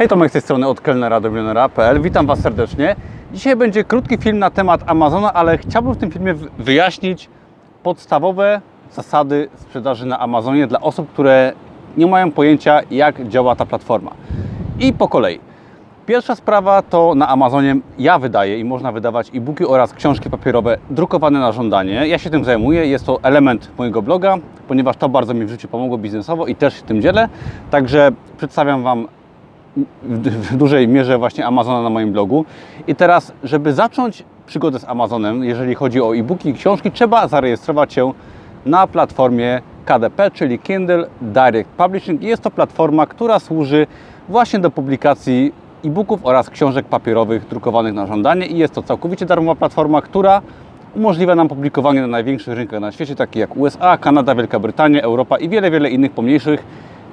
Hej, Tomek z tej strony od kelnera do milionera.pl. Witam Was serdecznie. Dzisiaj będzie krótki film na temat Amazona, ale chciałbym w tym filmie wyjaśnić podstawowe zasady sprzedaży na Amazonie dla osób, które nie mają pojęcia, jak działa ta platforma. I po kolei. Pierwsza sprawa to na Amazonie ja wydaję i można wydawać e-booki oraz książki papierowe drukowane na żądanie. Ja się tym zajmuję, jest to element mojego bloga, ponieważ to bardzo mi w życiu pomogło biznesowo i też się tym dzielę. Także przedstawiam Wam w dużej mierze właśnie Amazona na moim blogu. I teraz, żeby zacząć przygodę z Amazonem, jeżeli chodzi o e-booki i książki, trzeba zarejestrować się na platformie KDP, czyli Kindle Direct Publishing. Jest to platforma, która służy właśnie do publikacji e-booków oraz książek papierowych drukowanych na żądanie i jest to całkowicie darmowa platforma, która umożliwia nam publikowanie na największych rynkach na świecie, takich jak USA, Kanada, Wielka Brytania, Europa i wiele, wiele innych pomniejszych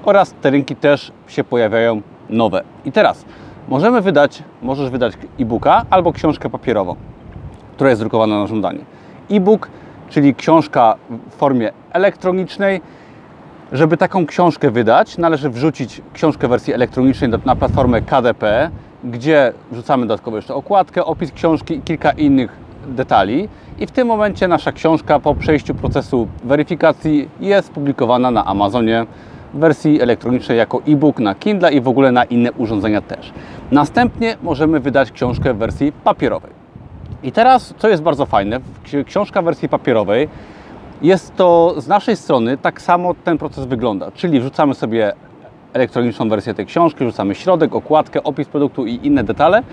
oraz te rynki też się pojawiają nowe. I teraz możemy wydać, możesz wydać e-booka albo książkę papierową, która jest drukowana na żądanie. E-book, czyli książka w formie elektronicznej. Żeby taką książkę wydać, należy wrzucić książkę w wersji elektronicznej na platformę KDP, gdzie wrzucamy dodatkowo jeszcze okładkę, opis książki i kilka innych detali. I w tym momencie nasza książka po przejściu procesu weryfikacji jest publikowana na Amazonie w wersji elektronicznej jako e-book na Kindle i w ogóle na inne urządzenia też. Następnie możemy wydać książkę w wersji papierowej. I teraz, co jest bardzo fajne, książka w wersji papierowej jest to z naszej strony tak samo ten proces wygląda, czyli wrzucamy sobie elektroniczną wersję tej książki, wrzucamy środek, okładkę, opis produktu i inne detale.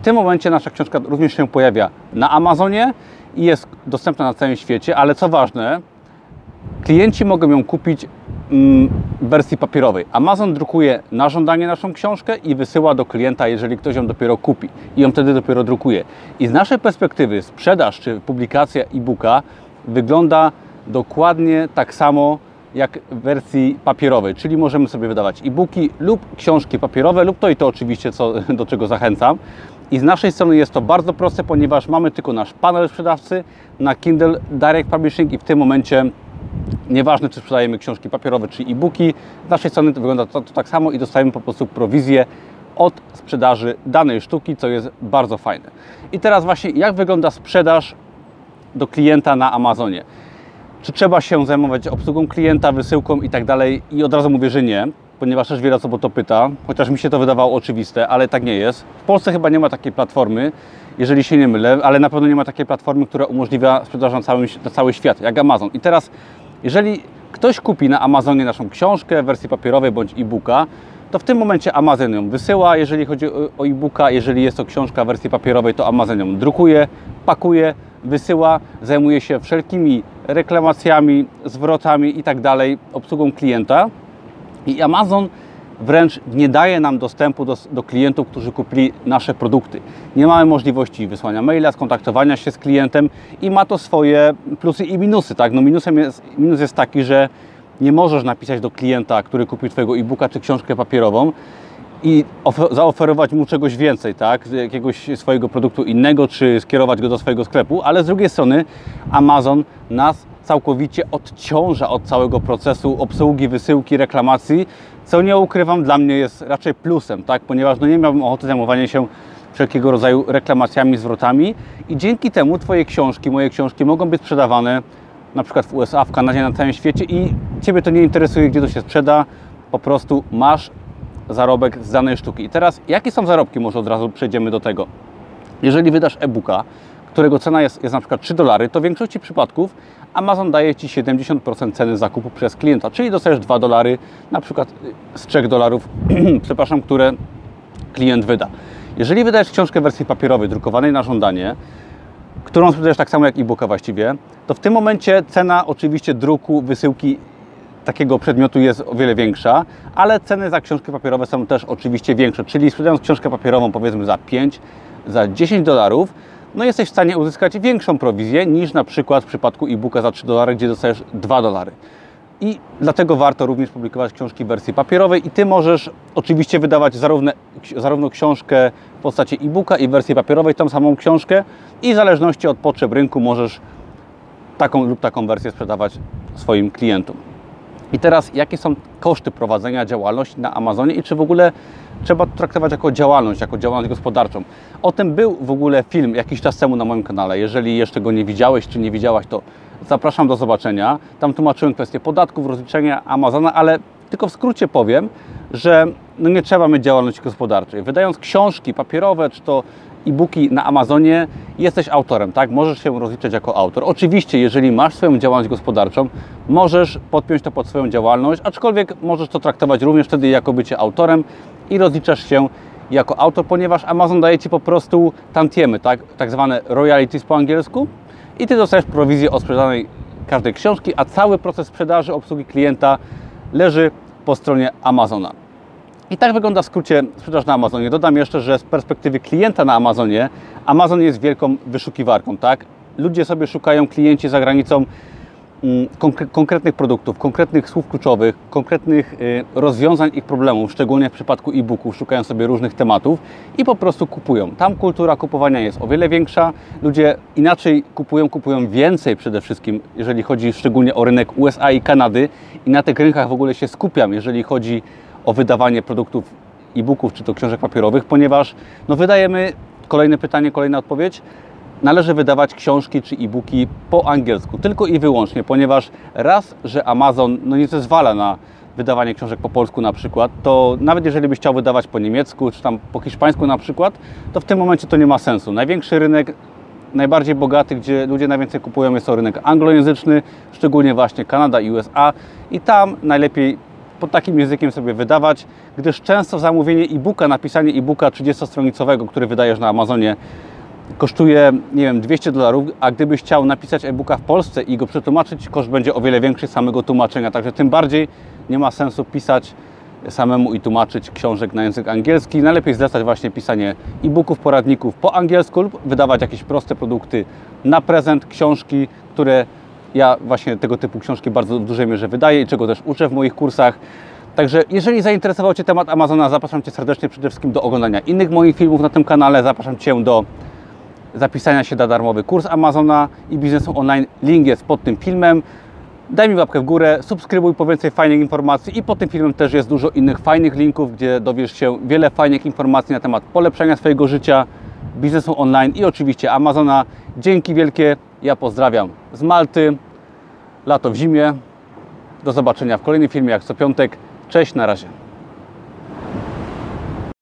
W tym momencie nasza książka również się pojawia na Amazonie i jest dostępna na całym świecie, ale co ważne, klienci mogą ją kupić wersji papierowej. Amazon drukuje na żądanie naszą książkę i wysyła do klienta, jeżeli ktoś ją dopiero kupi i ją wtedy dopiero drukuje. I z naszej perspektywy sprzedaż czy publikacja e-booka wygląda dokładnie tak samo jak w wersji papierowej, czyli możemy sobie wydawać e-booki lub książki papierowe, lub to i to oczywiście, co, do czego zachęcam. I z naszej strony jest to bardzo proste, ponieważ mamy tylko nasz panel sprzedawcy na Kindle Direct Publishing i w tym momencie Nieważne, czy sprzedajemy książki papierowe, czy e-booki, z naszej strony to wygląda to, to tak samo i dostajemy po prostu prowizję od sprzedaży danej sztuki, co jest bardzo fajne. I teraz właśnie, jak wygląda sprzedaż do klienta na Amazonie? Czy trzeba się zajmować obsługą klienta, wysyłką i tak dalej? I od razu mówię, że nie, ponieważ też wiele osób o to pyta, chociaż mi się to wydawało oczywiste, ale tak nie jest. W Polsce chyba nie ma takiej platformy, jeżeli się nie mylę, ale na pewno nie ma takiej platformy, która umożliwia sprzedaż na na cały świat, jak Amazon. I teraz jeżeli ktoś kupi na Amazonie naszą książkę w wersji papierowej bądź e-booka, to w tym momencie Amazon ją wysyła, jeżeli chodzi o e-booka, jeżeli jest to książka w wersji papierowej, to Amazon ją drukuje, pakuje, wysyła, zajmuje się wszelkimi reklamacjami, zwrotami i tak obsługą klienta. I Amazon wręcz nie daje nam dostępu do, do, klientów, którzy kupili nasze produkty. Nie mamy możliwości wysłania maila, skontaktowania się z klientem i ma to swoje plusy i minusy. Tak? No minusem jest, minus jest taki, że nie możesz napisać do klienta, który kupił Twojego e-booka czy książkę papierową i zaoferować mu czegoś więcej, tak? jakiegoś swojego produktu innego, czy skierować go do swojego sklepu, ale z drugiej strony Amazon nas całkowicie odciąża od całego procesu obsługi, wysyłki, reklamacji, co nie ukrywam, dla mnie jest raczej plusem, tak? ponieważ no nie miałbym ochoty zajmowania się wszelkiego rodzaju reklamacjami, zwrotami i dzięki temu Twoje książki, moje książki mogą być sprzedawane na przykład w USA, w Kanadzie, na całym świecie i Ciebie to nie interesuje, gdzie to się sprzeda, po prostu masz zarobek z danej sztuki. I teraz, jakie są zarobki? Może od razu przejdziemy do tego. Jeżeli wydasz e-booka, którego cena jest, jest na przykład 3 dolary, to w większości przypadków Amazon daje Ci 70% ceny zakupu przez klienta, czyli dostajesz 2 dolary, na przykład z 3 dolarów, przepraszam, które klient wyda. Jeżeli wydajesz książkę w wersji papierowej, drukowanej na żądanie, którą sprzedajesz tak samo jak e-booka właściwie, to w tym momencie cena oczywiście druku, wysyłki takiego przedmiotu jest o wiele większa, ale ceny za książki papierowe są też oczywiście większe, czyli sprzedając książkę papierową powiedzmy za 5, za 10 dolarów, no jesteś w stanie uzyskać większą prowizję niż na przykład w przypadku e-booka za 3 dolary, gdzie dostajesz 2 dolary. I dlatego warto również publikować książki w wersji papierowej i Ty możesz oczywiście wydawać zarówno, zarówno książkę w postaci e-booka i w wersji papierowej, tą samą książkę i w zależności od potrzeb rynku możesz taką lub taką wersję sprzedawać swoim klientom. I teraz, jakie są koszty prowadzenia działalności na Amazonie i czy w ogóle trzeba to traktować jako działalność, jako działalność gospodarczą? O tym był w ogóle film jakiś czas temu na moim kanale. Jeżeli jeszcze go nie widziałeś czy nie widziałaś, to zapraszam do zobaczenia. Tam tłumaczyłem kwestię podatków, rozliczenia Amazona, ale tylko w skrócie powiem, że no nie trzeba mieć działalności gospodarczej. Wydając książki papierowe czy to e-booki na Amazonie, jesteś autorem, tak? Możesz się rozliczać jako autor. Oczywiście, jeżeli masz swoją działalność gospodarczą, możesz podpiąć to pod swoją działalność, aczkolwiek możesz to traktować również wtedy jako bycie autorem i rozliczasz się jako autor, ponieważ Amazon daje Ci po prostu tantiemy, tak? tak zwane royalties po angielsku i Ty dostajesz prowizję od sprzedanej każdej książki, a cały proces sprzedaży, obsługi klienta leży po stronie Amazona. I tak wygląda w skrócie sprzedaż na Amazonie. Dodam jeszcze, że z perspektywy klienta na Amazonie, Amazon jest wielką wyszukiwarką, tak? Ludzie sobie szukają klienci za granicą mm, konkretnych produktów, konkretnych słów kluczowych, konkretnych y, rozwiązań ich problemów, szczególnie w przypadku e-booków, szukają sobie różnych tematów i po prostu kupują. Tam kultura kupowania jest o wiele większa, ludzie inaczej kupują, kupują więcej przede wszystkim, jeżeli chodzi szczególnie o rynek USA i Kanady i na tych rynkach w ogóle się skupiam, jeżeli chodzi o wydawanie produktów e-booków czy to książek papierowych, ponieważ no wydajemy, kolejne pytanie, kolejna odpowiedź, należy wydawać książki czy e-booki po angielsku, tylko i wyłącznie, ponieważ raz, że Amazon no nie zezwala na wydawanie książek po polsku na przykład, to nawet jeżeli byś chciał wydawać po niemiecku czy tam po hiszpańsku na przykład, to w tym momencie to nie ma sensu. Największy rynek, najbardziej bogaty, gdzie ludzie najwięcej kupują jest to rynek anglojęzyczny, szczególnie właśnie Kanada i USA i tam najlepiej pod takim językiem sobie wydawać, gdyż często zamówienie e-booka, napisanie e-booka 30-stronicowego, który wydajesz na Amazonie, kosztuje, nie wiem, 200 dolarów, a gdybyś chciał napisać e-booka w Polsce i go przetłumaczyć, koszt będzie o wiele większy samego tłumaczenia, także tym bardziej nie ma sensu pisać samemu i tłumaczyć książek na język angielski. Najlepiej zlecać właśnie pisanie e-booków, poradników po angielsku lub wydawać jakieś proste produkty na prezent, książki, które ja właśnie tego typu książki bardzo w dużej mierze wydaję i czego też uczę w moich kursach. Także jeżeli zainteresował Cię temat Amazona, zapraszam Cię serdecznie przede wszystkim do oglądania innych moich filmów na tym kanale. Zapraszam Cię do zapisania się na darmowy kurs Amazona i biznesu online. Link jest pod tym filmem. Daj mi łapkę w górę, subskrybuj po więcej fajnych informacji i pod tym filmem też jest dużo innych fajnych linków, gdzie dowiesz się wiele fajnych informacji na temat polepszenia swojego życia, biznesu online i oczywiście Amazona. Dzięki wielkie, ja pozdrawiam z Malty, lato w zimie. Do zobaczenia w kolejnym filmie jak co piątek. Cześć, na razie.